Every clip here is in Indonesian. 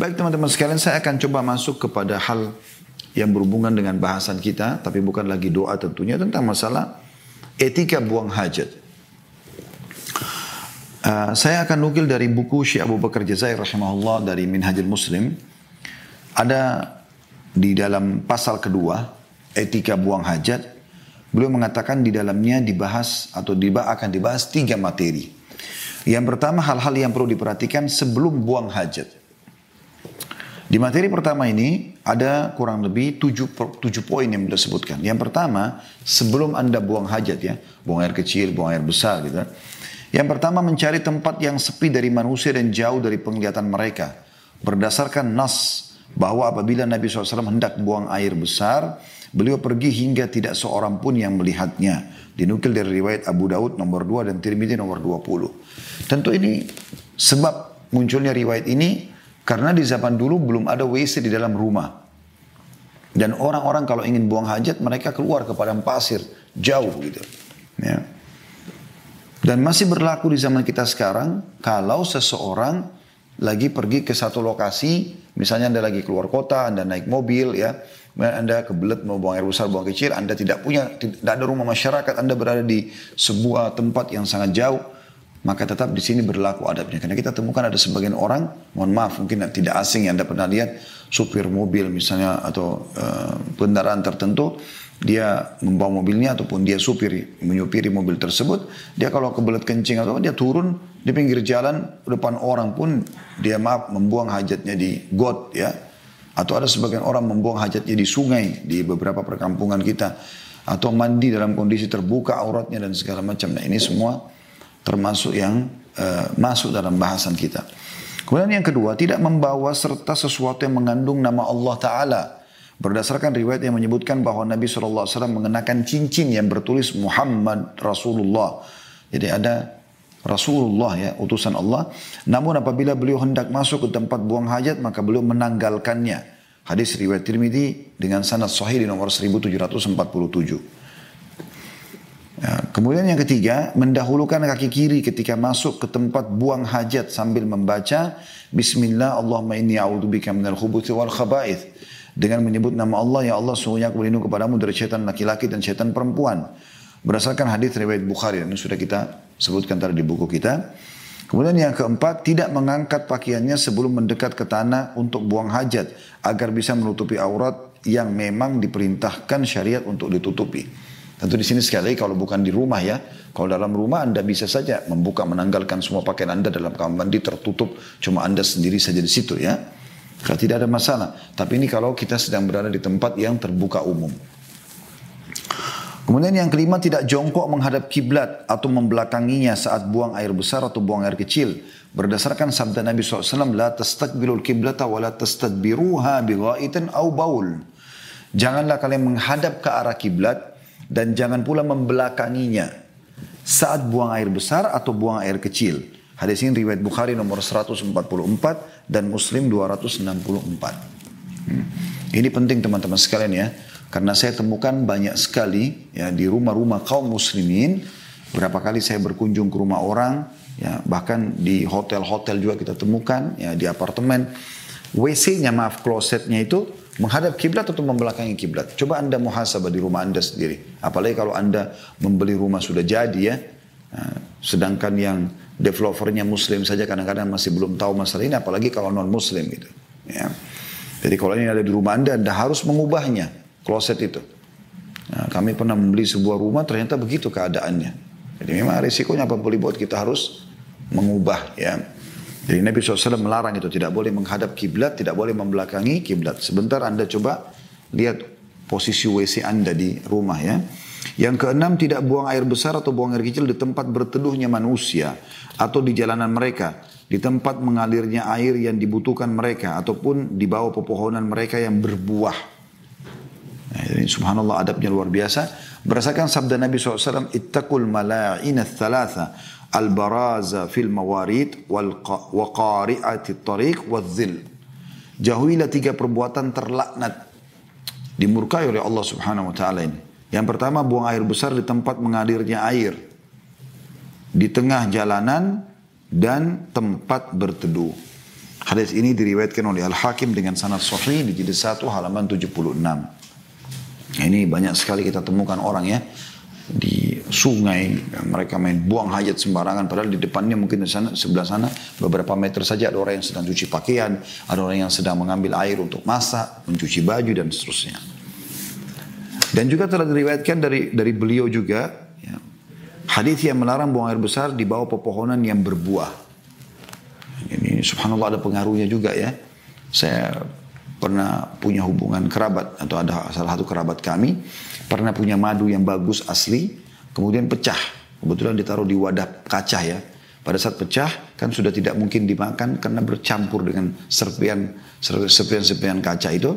Baik teman-teman sekalian, saya akan coba masuk kepada hal yang berhubungan dengan bahasan kita, tapi bukan lagi doa tentunya, tentang masalah etika buang hajat. Uh, saya akan nukil dari buku Syekh Abu Bakar Jazair rahimahullah dari Minhajul Muslim. Ada di dalam pasal kedua, etika buang hajat, beliau mengatakan di dalamnya dibahas atau akan dibahas tiga materi. Yang pertama hal-hal yang perlu diperhatikan sebelum buang hajat. Di materi pertama ini ada kurang lebih tujuh, tujuh poin yang beliau. Yang pertama, sebelum Anda buang hajat ya, buang air kecil, buang air besar gitu yang pertama mencari tempat yang sepi dari manusia dan jauh dari penglihatan mereka. Berdasarkan nas bahwa apabila Nabi SAW hendak buang air besar, beliau pergi hingga tidak seorang pun yang melihatnya. Dinukil dari riwayat Abu Daud nomor 2 dan Tirmidzi nomor 20. Tentu ini sebab munculnya riwayat ini karena di zaman dulu belum ada WC di dalam rumah. Dan orang-orang kalau ingin buang hajat mereka keluar ke padang pasir jauh gitu. Ya. Dan masih berlaku di zaman kita sekarang, kalau seseorang lagi pergi ke satu lokasi, misalnya Anda lagi keluar kota, Anda naik mobil ya, Anda kebelet mau buang air besar, buang kecil, Anda tidak punya, tidak ada rumah masyarakat, Anda berada di sebuah tempat yang sangat jauh, maka tetap di sini berlaku adabnya. Karena kita temukan ada sebagian orang, mohon maaf mungkin tidak asing yang Anda pernah lihat, supir mobil misalnya atau uh, kendaraan tertentu, dia membawa mobilnya ataupun dia supiri, menyupiri mobil tersebut, dia kalau kebelet kencing atau dia turun di pinggir jalan depan orang pun dia maaf membuang hajatnya di got ya. Atau ada sebagian orang membuang hajatnya di sungai di beberapa perkampungan kita atau mandi dalam kondisi terbuka auratnya dan segala macam. Nah, ini semua termasuk yang uh, masuk dalam bahasan kita. Kemudian yang kedua, tidak membawa serta sesuatu yang mengandung nama Allah Ta'ala Berdasarkan riwayat yang menyebutkan bahwa Nabi SAW mengenakan cincin yang bertulis Muhammad Rasulullah. Jadi ada Rasulullah ya, utusan Allah. Namun apabila beliau hendak masuk ke tempat buang hajat, maka beliau menanggalkannya. Hadis riwayat Tirmidzi dengan sanad sahih di nomor 1747. Ya, kemudian yang ketiga, mendahulukan kaki kiri ketika masuk ke tempat buang hajat sambil membaca Bismillah Allahumma inni a'udzubika minal khubuthi wal khaba'ith. Dengan menyebut nama Allah ya Allah sungguhnya aku berlindung kepadamu dari setan laki-laki dan setan perempuan. Berdasarkan hadis riwayat Bukhari yang sudah kita sebutkan tadi di buku kita. Kemudian yang keempat tidak mengangkat pakaiannya sebelum mendekat ke tanah untuk buang hajat agar bisa menutupi aurat yang memang diperintahkan syariat untuk ditutupi tentu di sini sekali kalau bukan di rumah ya kalau dalam rumah anda bisa saja membuka menanggalkan semua pakaian anda dalam kamar mandi tertutup cuma anda sendiri saja di situ ya kalau tidak ada masalah. Tapi ini kalau kita sedang berada di tempat yang terbuka umum. Kemudian yang kelima tidak jongkok menghadap kiblat atau membelakanginya saat buang air besar atau buang air kecil. Berdasarkan sabda Nabi SAW, La tastakbilul kiblata wa la tastadbiruha bighaitin au baul. Janganlah kalian menghadap ke arah kiblat dan jangan pula membelakanginya saat buang air besar atau buang air kecil. Hadis ini riwayat Bukhari nomor 144 dan Muslim 264. Hmm. Ini penting teman-teman sekalian ya. Karena saya temukan banyak sekali ya di rumah-rumah kaum muslimin. Berapa kali saya berkunjung ke rumah orang. ya Bahkan di hotel-hotel juga kita temukan. ya Di apartemen. WC-nya maaf klosetnya itu menghadap kiblat atau membelakangi kiblat. Coba anda muhasabah di rumah anda sendiri. Apalagi kalau anda membeli rumah sudah jadi ya. Nah, sedangkan yang developernya muslim saja kadang-kadang masih belum tahu masalah ini apalagi kalau non muslim gitu ya jadi kalau ini ada di rumah anda anda harus mengubahnya kloset itu nah, kami pernah membeli sebuah rumah ternyata begitu keadaannya jadi memang risikonya apa boleh buat kita harus mengubah ya jadi Nabi SAW melarang itu tidak boleh menghadap kiblat tidak boleh membelakangi kiblat sebentar anda coba lihat posisi WC anda di rumah ya yang keenam tidak buang air besar atau buang air kecil di tempat berteduhnya manusia atau di jalanan mereka, di tempat mengalirnya air yang dibutuhkan mereka ataupun di bawah pepohonan mereka yang berbuah. Nah, ini subhanallah adabnya luar biasa. Berdasarkan sabda Nabi SAW, Ittaqul mala'ina thalatha al-baraza fil mawarid wal waqari'ati tariq wal zil. Jauhilah tiga perbuatan terlaknat dimurkai oleh Allah Subhanahu wa taala ini. Yang pertama buang air besar di tempat mengalirnya air di tengah jalanan dan tempat berteduh. Hadis ini diriwayatkan oleh Al-Hakim dengan sanad sahih di jilid 1 halaman 76. Nah, ini banyak sekali kita temukan orang ya di sungai mereka main buang hajat sembarangan. Padahal di depannya mungkin di sana sebelah sana beberapa meter saja ada orang yang sedang cuci pakaian ada orang yang sedang mengambil air untuk masak mencuci baju dan seterusnya. Dan juga telah diriwayatkan dari dari beliau juga ya, hadis yang melarang buang air besar di bawah pepohonan yang berbuah. Ini subhanallah ada pengaruhnya juga ya. Saya pernah punya hubungan kerabat atau ada salah satu kerabat kami pernah punya madu yang bagus asli, kemudian pecah. Kebetulan ditaruh di wadah kaca ya. Pada saat pecah kan sudah tidak mungkin dimakan karena bercampur dengan serpian serpian-serpian kaca itu.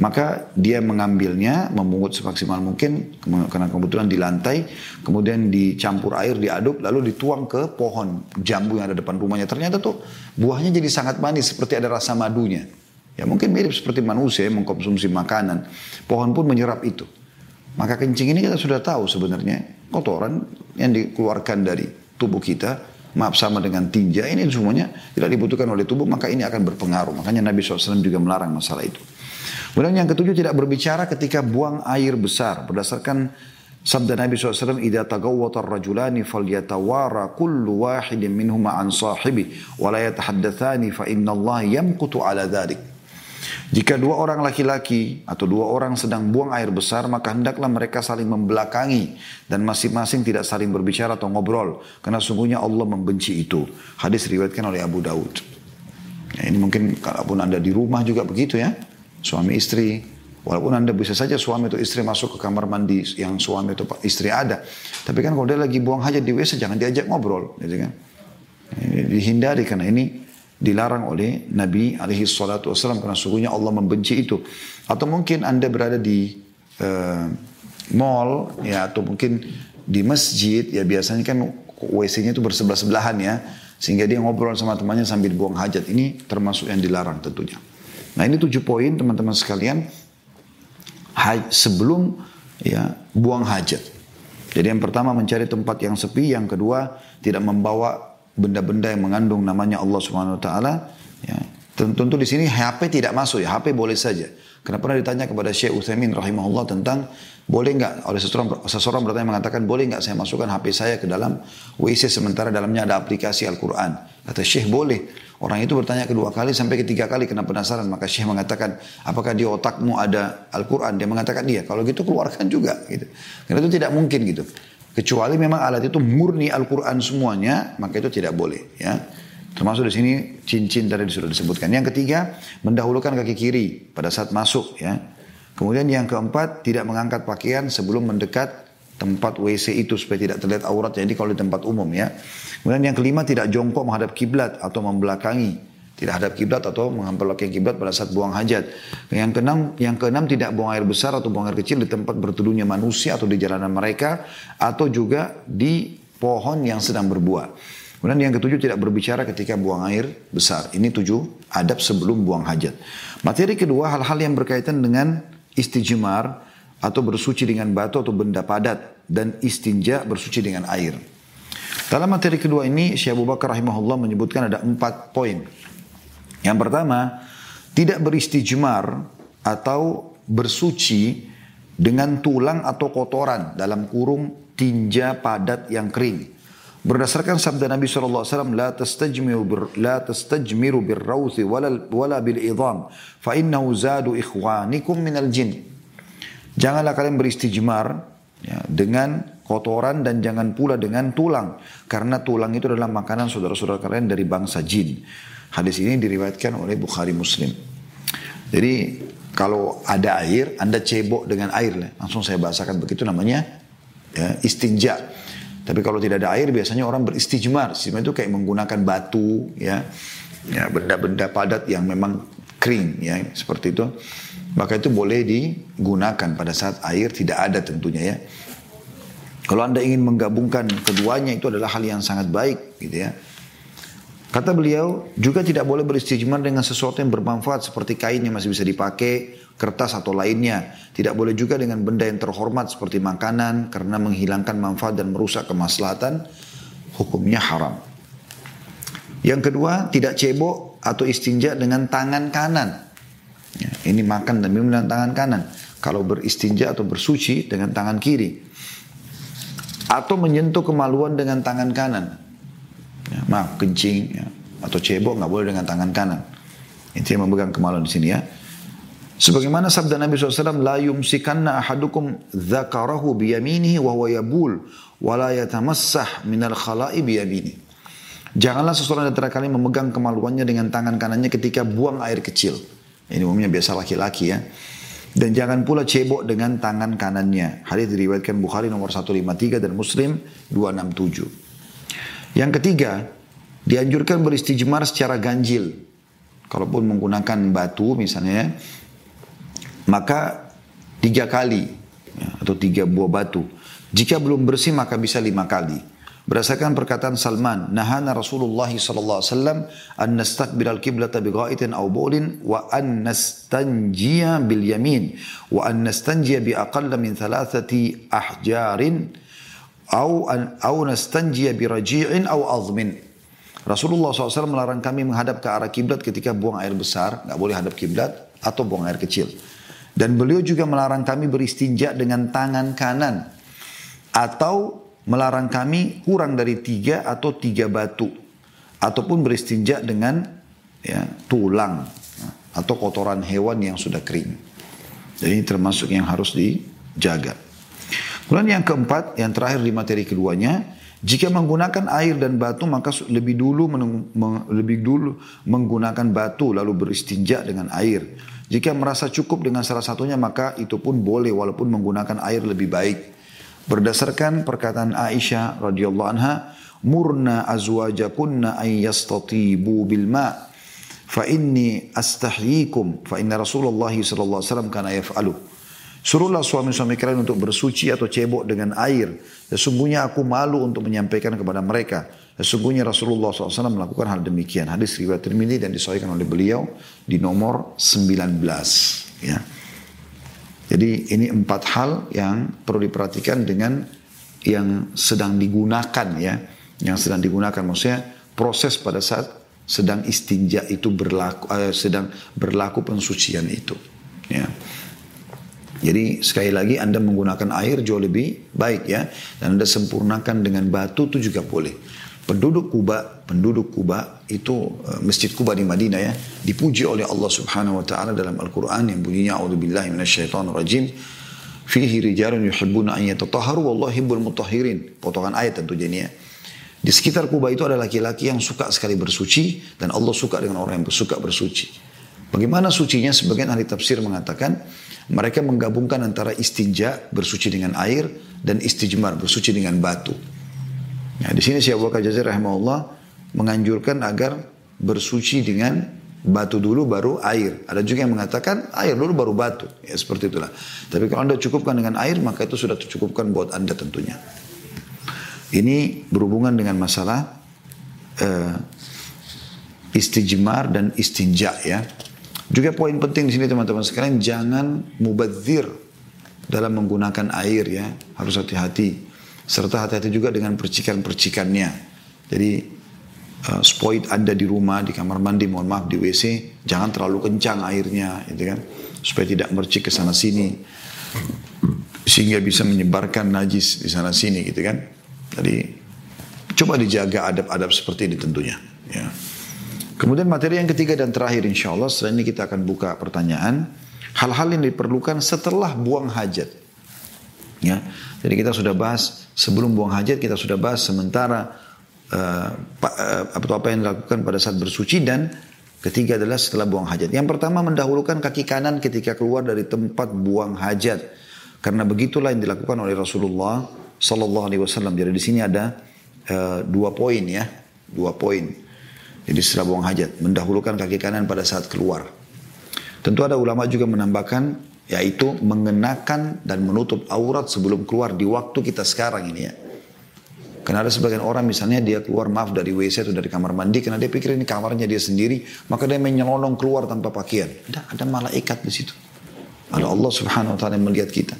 Maka dia mengambilnya, memungut semaksimal mungkin karena kebetulan di lantai, kemudian dicampur air, diaduk, lalu dituang ke pohon jambu yang ada depan rumahnya. Ternyata tuh buahnya jadi sangat manis seperti ada rasa madunya. Ya mungkin mirip seperti manusia yang mengkonsumsi makanan. Pohon pun menyerap itu. Maka kencing ini kita sudah tahu sebenarnya kotoran yang dikeluarkan dari tubuh kita, maaf sama dengan tinja, ini semuanya tidak dibutuhkan oleh tubuh, maka ini akan berpengaruh. Makanya Nabi SAW juga melarang masalah itu. Kemudian yang ketujuh tidak berbicara ketika buang air besar. Berdasarkan sabda Nabi SAW, Ida tagawwata rajulani falyatawara kullu wahidin minhuma an sahibi, wa la yatahaddathani fa inna Allah yamkutu ala dharik. Jika dua orang laki-laki atau dua orang sedang buang air besar, maka hendaklah mereka saling membelakangi dan masing-masing tidak saling berbicara atau ngobrol. Karena sungguhnya Allah membenci itu. Hadis riwayatkan oleh Abu Daud. Ya, ini mungkin kalaupun anda di rumah juga begitu ya. Suami istri, walaupun anda bisa saja suami atau istri masuk ke kamar mandi yang suami atau istri ada. Tapi kan kalau dia lagi buang hajat di WC jangan diajak ngobrol. Gitu kan. Ini dihindari karena ini dilarang oleh Nabi alaihi salatu wasallam karena sungguhnya Allah membenci itu. Atau mungkin Anda berada di uh, mall ya atau mungkin di masjid ya biasanya kan WC-nya itu bersebelah-sebelahan ya sehingga dia ngobrol sama temannya sambil buang hajat. Ini termasuk yang dilarang tentunya. Nah, ini tujuh poin teman-teman sekalian sebelum ya buang hajat. Jadi yang pertama mencari tempat yang sepi, yang kedua tidak membawa benda-benda yang mengandung namanya Allah Subhanahu wa taala ya. Tentu di sini HP tidak masuk ya, HP boleh saja. Karena pernah ditanya kepada Syekh Utsaimin rahimahullah tentang boleh nggak oleh seseorang seseorang bertanya mengatakan boleh nggak saya masukkan HP saya ke dalam WC sementara dalamnya ada aplikasi Al-Qur'an. Kata Syekh boleh. Orang itu bertanya kedua kali sampai ketiga kali kena penasaran maka Syekh mengatakan apakah di otakmu ada Al-Qur'an? Dia mengatakan iya. Kalau gitu keluarkan juga gitu. Karena itu tidak mungkin gitu. Kecuali memang alat itu murni Al-Quran semuanya, maka itu tidak boleh. Ya. Termasuk di sini cincin tadi sudah disebutkan. Yang ketiga, mendahulukan kaki kiri pada saat masuk. Ya. Kemudian yang keempat, tidak mengangkat pakaian sebelum mendekat tempat WC itu supaya tidak terlihat aurat. Jadi kalau di tempat umum ya. Kemudian yang kelima, tidak jongkok menghadap kiblat atau membelakangi tidak hadap kiblat atau menghadap kiblat pada saat buang hajat. Yang keenam, yang keenam tidak buang air besar atau buang air kecil di tempat berteduhnya manusia atau di jalanan mereka atau juga di pohon yang sedang berbuah. Kemudian yang ketujuh tidak berbicara ketika buang air besar. Ini tujuh adab sebelum buang hajat. Materi kedua hal-hal yang berkaitan dengan istijmar atau bersuci dengan batu atau benda padat dan istinja bersuci dengan air. Dalam materi kedua ini Syekh Abu Bakar rahimahullah menyebutkan ada empat poin yang pertama, tidak beristijmar atau bersuci dengan tulang atau kotoran dalam kurung tinja padat yang kering. Berdasarkan sabda Nabi SAW, tastajmiru bir rawthi wala, wala bil idham, fa innahu zadu ikhwanikum minal jin. Janganlah kalian beristijmar ya, dengan kotoran dan jangan pula dengan tulang. Karena tulang itu adalah makanan saudara-saudara kalian dari bangsa jin. Hadis ini diriwayatkan oleh Bukhari Muslim. Jadi kalau ada air, Anda cebok dengan air. Langsung saya bahasakan begitu namanya ya, istinja. Tapi kalau tidak ada air biasanya orang beristijmar. Istijmar itu kayak menggunakan batu ya. Ya, benda-benda padat yang memang kering ya, seperti itu. Maka itu boleh digunakan pada saat air tidak ada tentunya ya. Kalau Anda ingin menggabungkan keduanya itu adalah hal yang sangat baik gitu ya. Kata beliau, juga tidak boleh beristijmar dengan sesuatu yang bermanfaat seperti kain yang masih bisa dipakai, kertas atau lainnya. Tidak boleh juga dengan benda yang terhormat seperti makanan karena menghilangkan manfaat dan merusak kemaslahatan, hukumnya haram. Yang kedua, tidak cebok atau istinja dengan tangan kanan. Ya, ini makan dan minum dengan tangan kanan. Kalau beristinja atau bersuci dengan tangan kiri. Atau menyentuh kemaluan dengan tangan kanan. Maaf, kencing ya, atau cebok nggak boleh dengan tangan kanan. Yang memegang kemaluan di sini ya. Sebagaimana sabda Nabi SAW, La yumsikanna ahadukum dhakarahu biyaminihi wa huwa yabul, wa la yatamassah minal. Janganlah seseorang antara kalian memegang kemaluannya dengan tangan kanannya ketika buang air kecil. Ini umumnya biasa laki-laki ya. Dan jangan pula cebok dengan tangan kanannya. Hadis diriwayatkan Bukhari nomor 153 dan Muslim 267. Yang ketiga, dianjurkan beristijmar secara ganjil. Kalaupun menggunakan batu misalnya, maka tiga kali ya, atau tiga buah batu. Jika belum bersih maka bisa lima kali. Berdasarkan perkataan Salman, nahana Rasulullah sallallahu alaihi wasallam an al-qiblata bi gha'itin aw bawlin wa an nastanjiya bil yamin wa an nastanjiya bi aqalla min thalathati ahjarin aw an aw nastanjiya bi raji'in aw azmin. Rasulullah SAW melarang kami menghadap ke arah kiblat ketika buang air besar, nggak boleh hadap kiblat atau buang air kecil. Dan beliau juga melarang kami beristinja dengan tangan kanan. Atau melarang kami kurang dari tiga atau tiga batu. Ataupun beristinja dengan ya, tulang. Atau kotoran hewan yang sudah kering. Jadi ini termasuk yang harus dijaga. Kemudian yang keempat, yang terakhir di materi keduanya, jika menggunakan air dan batu maka lebih dulu lebih dulu menggunakan batu lalu beristinja dengan air. Jika merasa cukup dengan salah satunya maka itu pun boleh walaupun menggunakan air lebih baik. Berdasarkan perkataan Aisyah radhiyallahu anha, murna azwajakunna ay yastatibu bil ma' fa inni astahyikum fa inna Rasulullah sallallahu alaihi wasallam kana yaf'alu. Suruhlah suami-suami kalian untuk bersuci atau cebok dengan air. Sesungguhnya aku malu untuk menyampaikan kepada mereka. Sesungguhnya Rasulullah SAW melakukan hal demikian. Hadis riwayat Tirmidzi dan disahihkan oleh beliau di nomor 19. Ya. Jadi ini empat hal yang perlu diperhatikan dengan yang sedang digunakan ya, yang sedang digunakan maksudnya proses pada saat sedang istinja itu berlaku, eh, sedang berlaku pensucian itu. Ya. Jadi sekali lagi Anda menggunakan air jauh lebih baik ya, dan Anda sempurnakan dengan batu itu juga boleh. Penduduk Kuba, penduduk Kuba itu uh, Masjid Kuba di Madinah ya, dipuji oleh Allah Subhanahu wa taala dalam Al-Qur'an yang bunyinya a'udzubillahi minasyaitonir rajim. Fihi rijalun yuhibbuna an yatatahharu wallahu mutahhirin. Potongan ayat tentu ini ya. Di sekitar Kuba itu ada laki-laki yang suka sekali bersuci dan Allah suka dengan orang yang suka bersuci. Bagaimana sucinya? Sebagian ahli tafsir mengatakan mereka menggabungkan antara istinja bersuci dengan air dan istijmar bersuci dengan batu. Nah, di sini Syekh Abu Bakar rahimahullah menganjurkan agar bersuci dengan batu dulu baru air. Ada juga yang mengatakan air dulu baru batu. Ya seperti itulah. Tapi kalau Anda cukupkan dengan air maka itu sudah tercukupkan buat Anda tentunya. Ini berhubungan dengan masalah uh, istijmar dan istinja ya. Juga poin penting di sini teman-teman sekalian jangan mubadzir dalam menggunakan air ya. Harus hati-hati. Serta hati-hati juga dengan percikan-percikannya. Jadi uh, spoit Anda di rumah, di kamar mandi, mohon maaf di WC, jangan terlalu kencang airnya, gitu kan, supaya tidak mercik ke sana sini, sehingga bisa menyebarkan najis di sana sini, gitu kan. Jadi coba dijaga adab-adab seperti ini tentunya. Ya. Kemudian materi yang ketiga dan terakhir insya Allah setelah ini kita akan buka pertanyaan. Hal-hal yang diperlukan setelah buang hajat. Ya, jadi kita sudah bahas sebelum buang hajat kita sudah bahas sementara uh, apa yang dilakukan pada saat bersuci dan ketiga adalah setelah buang hajat. Yang pertama mendahulukan kaki kanan ketika keluar dari tempat buang hajat karena begitulah yang dilakukan oleh Rasulullah Sallallahu Alaihi Wasallam. Jadi di sini ada uh, dua poin ya, dua poin. Jadi setelah buang hajat mendahulukan kaki kanan pada saat keluar. Tentu ada ulama juga menambahkan yaitu mengenakan dan menutup aurat sebelum keluar di waktu kita sekarang ini ya. Karena ada sebagian orang misalnya dia keluar maaf dari WC atau dari kamar mandi karena dia pikir ini kamarnya dia sendiri, maka dia menyelonong keluar tanpa pakaian. Ada, ada malaikat di situ. Ada Allah Subhanahu wa taala yang melihat kita.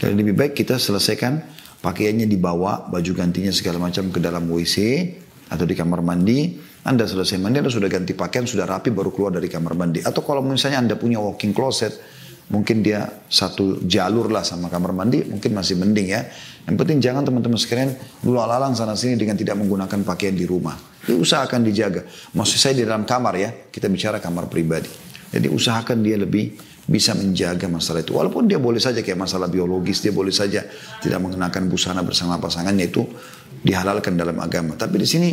Jadi lebih baik kita selesaikan pakaiannya dibawa, baju gantinya segala macam ke dalam WC atau di kamar mandi, Anda selesai mandi, Anda sudah ganti pakaian, sudah rapi, baru keluar dari kamar mandi. Atau kalau misalnya Anda punya walking closet, mungkin dia satu jalur lah sama kamar mandi, mungkin masih mending ya. Yang penting jangan teman-teman sekalian dulu alalang sana sini dengan tidak menggunakan pakaian di rumah. Itu usahakan dijaga. Maksud saya di dalam kamar ya, kita bicara kamar pribadi. Jadi usahakan dia lebih bisa menjaga masalah itu. Walaupun dia boleh saja kayak masalah biologis, dia boleh saja tidak mengenakan busana bersama pasangannya itu dihalalkan dalam agama. Tapi di sini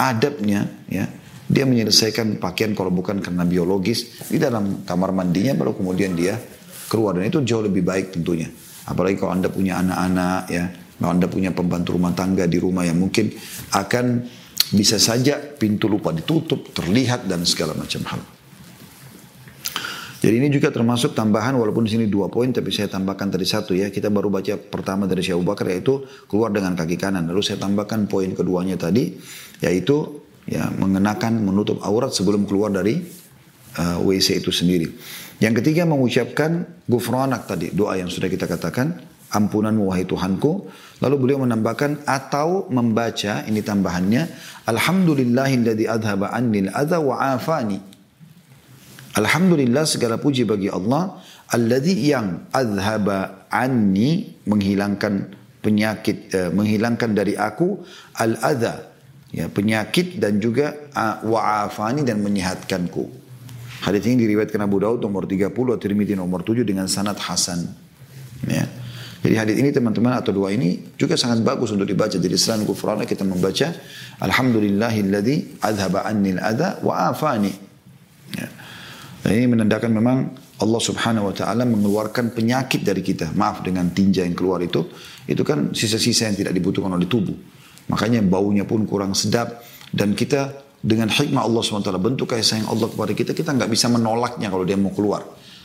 adabnya ya dia menyelesaikan pakaian kalau bukan karena biologis di dalam kamar mandinya baru kemudian dia keluar. Dan itu jauh lebih baik tentunya. Apalagi kalau anda punya anak-anak ya kalau anda punya pembantu rumah tangga di rumah yang mungkin akan bisa saja pintu lupa ditutup terlihat dan segala macam hal jadi ini juga termasuk tambahan walaupun di sini dua poin tapi saya tambahkan tadi satu ya. Kita baru baca pertama dari Syekh Abu Bakar yaitu keluar dengan kaki kanan. Lalu saya tambahkan poin keduanya tadi yaitu ya mengenakan menutup aurat sebelum keluar dari uh, eh, WC itu sendiri. Yang ketiga mengucapkan gufranak tadi doa yang sudah kita katakan ampunanmu wahai Tuhanku. Lalu beliau menambahkan atau membaca ini tambahannya alhamdulillahilladzi adhaba annil adza wa afani. Alhamdulillah segala puji bagi Allah alladzi yang adhaba anni menghilangkan penyakit uh, menghilangkan dari aku al adha ya penyakit dan juga uh, wa'afani dan menyehatkanku. Hadis ini diriwayatkan Abu Daud nomor 30 Tirmidzi nomor 7 dengan sanad hasan. Ya. Jadi hadis ini teman-teman atau dua ini juga sangat bagus untuk dibaca. Jadi selain kufrana kita membaca Alhamdulillahilladzi adhaba annil adha wa afani. Ya. Dan ini menandakan memang Allah subhanahu wa ta'ala mengeluarkan penyakit dari kita. Maaf dengan tinja yang keluar itu. Itu kan sisa-sisa yang tidak dibutuhkan oleh tubuh. Makanya baunya pun kurang sedap. Dan kita dengan hikmah Allah SWT bentuk kasih sayang Allah kepada kita. Kita nggak bisa menolaknya kalau dia mau keluar.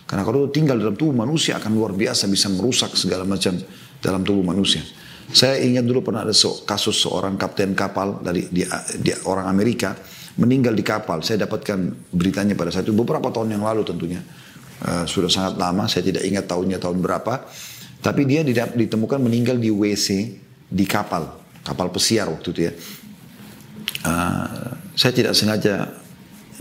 Karena kalau tinggal dalam tubuh manusia akan luar biasa bisa merusak segala macam dalam tubuh manusia. Saya ingat dulu pernah ada kasus seorang kapten kapal dari dia, dia orang Amerika meninggal di kapal. Saya dapatkan beritanya pada saat itu beberapa tahun yang lalu tentunya. Uh, sudah sangat lama, saya tidak ingat tahunnya tahun berapa. Tapi dia ditemukan meninggal di WC di kapal, kapal pesiar waktu itu ya. Uh, saya tidak sengaja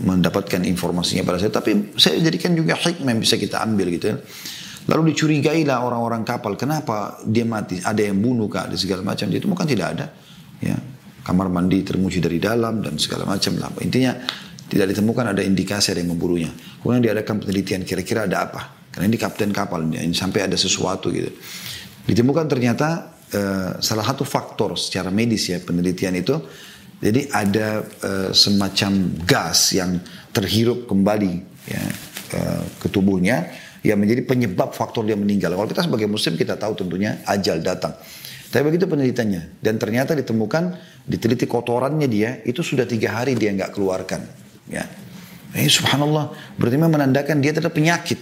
mendapatkan informasinya pada saya, tapi saya jadikan juga hikmah yang bisa kita ambil gitu ya. Lalu dicurigailah orang-orang kapal, kenapa dia mati? Ada yang bunuh kah? Ada segala macam. Dia temukan tidak ada. Ya, kamar mandi terkunci dari dalam dan segala macam lah. Intinya tidak ditemukan ada indikasi ada yang memburunya. Kemudian diadakan penelitian kira-kira ada apa. Karena ini kapten kapal ini sampai ada sesuatu gitu. Ditemukan ternyata uh, salah satu faktor secara medis ya penelitian itu. Jadi ada uh, semacam gas yang terhirup kembali ya, uh, ke tubuhnya yang menjadi penyebab faktor dia meninggal. Kalau kita sebagai muslim kita tahu tentunya ajal datang. Tapi begitu penelitiannya. Dan ternyata ditemukan, diteliti kotorannya dia, itu sudah tiga hari dia nggak keluarkan. Ya. Eh, subhanallah. Berarti memang menandakan dia terhadap penyakit.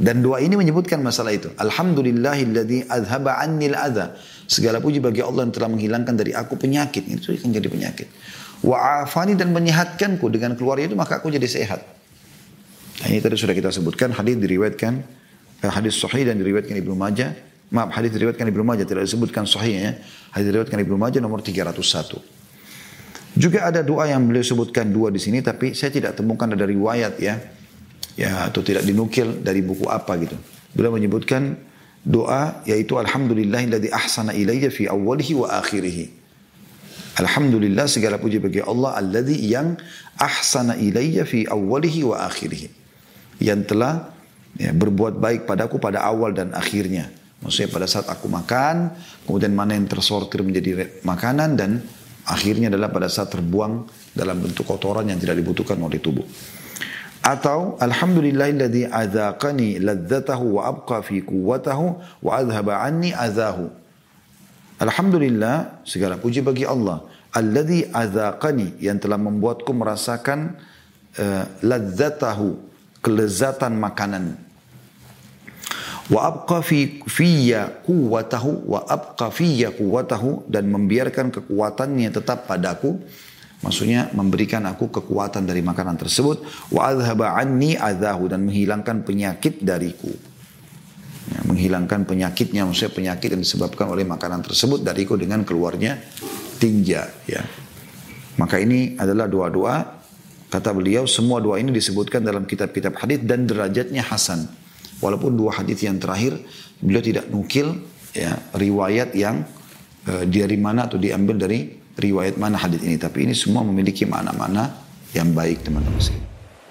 Dan doa ini menyebutkan masalah itu. Alhamdulillahilladzi adhaba annil adha. Segala puji bagi Allah yang telah menghilangkan dari aku penyakit. Itu akan jadi penyakit. Wa afani dan menyehatkanku dengan keluarnya itu maka aku jadi sehat. Nah, ini tadi sudah kita sebutkan hadis diriwayatkan eh, hadis sahih dan diriwayatkan Ibnu Majah Maaf, hadis diriwayatkan Ibnu Majah tidak disebutkan sahihnya. Hadis diriwayatkan Ibnu Majah nomor 301. Juga ada doa yang beliau sebutkan dua di sini tapi saya tidak temukan ada riwayat ya. Ya atau tidak dinukil dari buku apa gitu. Beliau menyebutkan doa yaitu alhamdulillahilladzi ahsana ilayya fi awwalihi wa akhirih. Alhamdulillah segala puji bagi Allah alladzi yang ahsana ilayya fi awwalihi wa akhirih. Yang telah ya, berbuat baik padaku pada awal dan akhirnya. Maksudnya pada saat aku makan, kemudian mana yang tersortir menjadi makanan dan akhirnya adalah pada saat terbuang dalam bentuk kotoran yang tidak dibutuhkan oleh tubuh. Atau alhamdulillahilladzi adzaqani ladzatahu wa abqa fi quwwatahu wa adhaba anni adzahu. Alhamdulillah segala puji bagi Allah alladzi adzaqani yang telah membuatku merasakan uh, ladzatahu kelezatan makanan wa abqa fi fiyya quwwatahu wa abqa dan membiarkan kekuatannya tetap padaku maksudnya memberikan aku kekuatan dari makanan tersebut. Wa adhaba anni adahu dan menghilangkan penyakit dariku. Ya, menghilangkan penyakitnya maksudnya penyakit yang disebabkan oleh makanan tersebut dariku dengan keluarnya tinja ya. Maka ini adalah doa-doa kata beliau semua doa ini disebutkan dalam kitab-kitab hadis dan derajatnya hasan. Walaupun dua hadis yang terakhir beliau tidak nukil ya riwayat yang e, dari mana atau diambil dari riwayat mana hadis ini tapi ini semua memiliki makna-makna yang baik teman-teman sekalian.